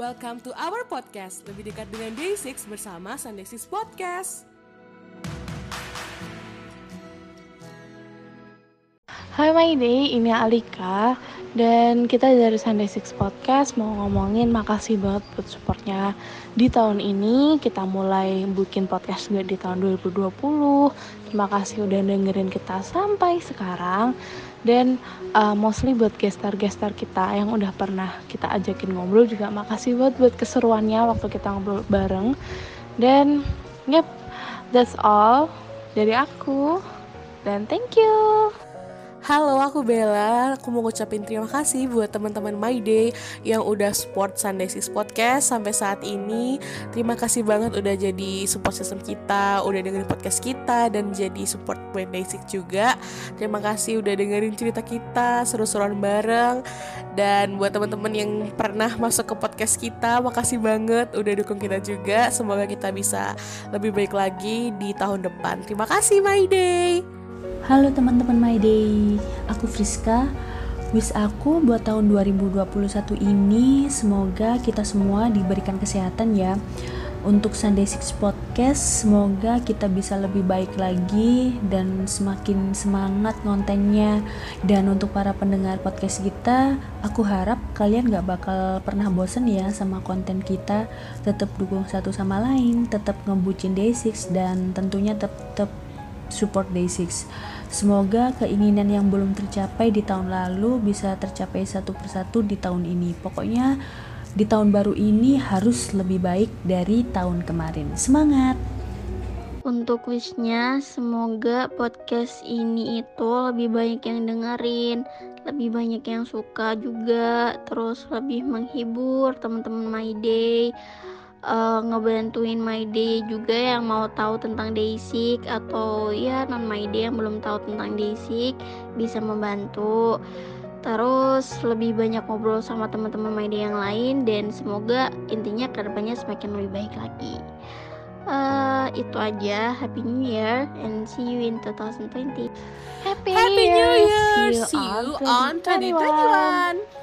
Welcome to our podcast, lebih dekat dengan Day6 bersama Sunday 6 Podcast. Hai My Day, ini Alika. Dan kita dari Sunday Six Podcast mau ngomongin makasih banget buat supportnya. Di tahun ini kita mulai bikin podcast juga di tahun 2020 terima kasih udah dengerin kita sampai sekarang. Dan uh, mostly buat gestar-gestar kita yang udah pernah kita ajakin ngobrol juga makasih buat buat keseruannya waktu kita ngobrol bareng. Dan yep that's all dari aku. Dan thank you Halo, aku Bella. Aku mau ngucapin terima kasih buat teman-teman My Day yang udah support Sunday Six Podcast sampai saat ini. Terima kasih banget udah jadi support system kita, udah dengerin podcast kita dan jadi support Day Six juga. Terima kasih udah dengerin cerita kita, seru-seruan bareng. Dan buat teman-teman yang pernah masuk ke podcast kita, makasih banget udah dukung kita juga. Semoga kita bisa lebih baik lagi di tahun depan. Terima kasih My Day. Halo teman-teman My Day, aku Friska. Wish aku buat tahun 2021 ini semoga kita semua diberikan kesehatan ya. Untuk Sunday Six Podcast, semoga kita bisa lebih baik lagi dan semakin semangat kontennya. Dan untuk para pendengar podcast kita, aku harap kalian gak bakal pernah bosen ya sama konten kita. Tetap dukung satu sama lain, tetap ngebucin Day6 dan tentunya tetap support Day6. Semoga keinginan yang belum tercapai di tahun lalu bisa tercapai satu persatu di tahun ini. Pokoknya di tahun baru ini harus lebih baik dari tahun kemarin. Semangat! Untuk wishnya, semoga podcast ini itu lebih banyak yang dengerin, lebih banyak yang suka juga, terus lebih menghibur teman-teman My Day uh, ngebantuin My Day juga yang mau tahu tentang Daisy atau ya non My Day yang belum tahu tentang Daisy bisa membantu. Terus lebih banyak ngobrol sama teman-teman My Day yang lain dan semoga intinya ke depannya semakin lebih baik lagi. Uh, itu aja. Happy New Year and see you in 2020 Happy, Happy New Year, see you, see you on 2021. 2021.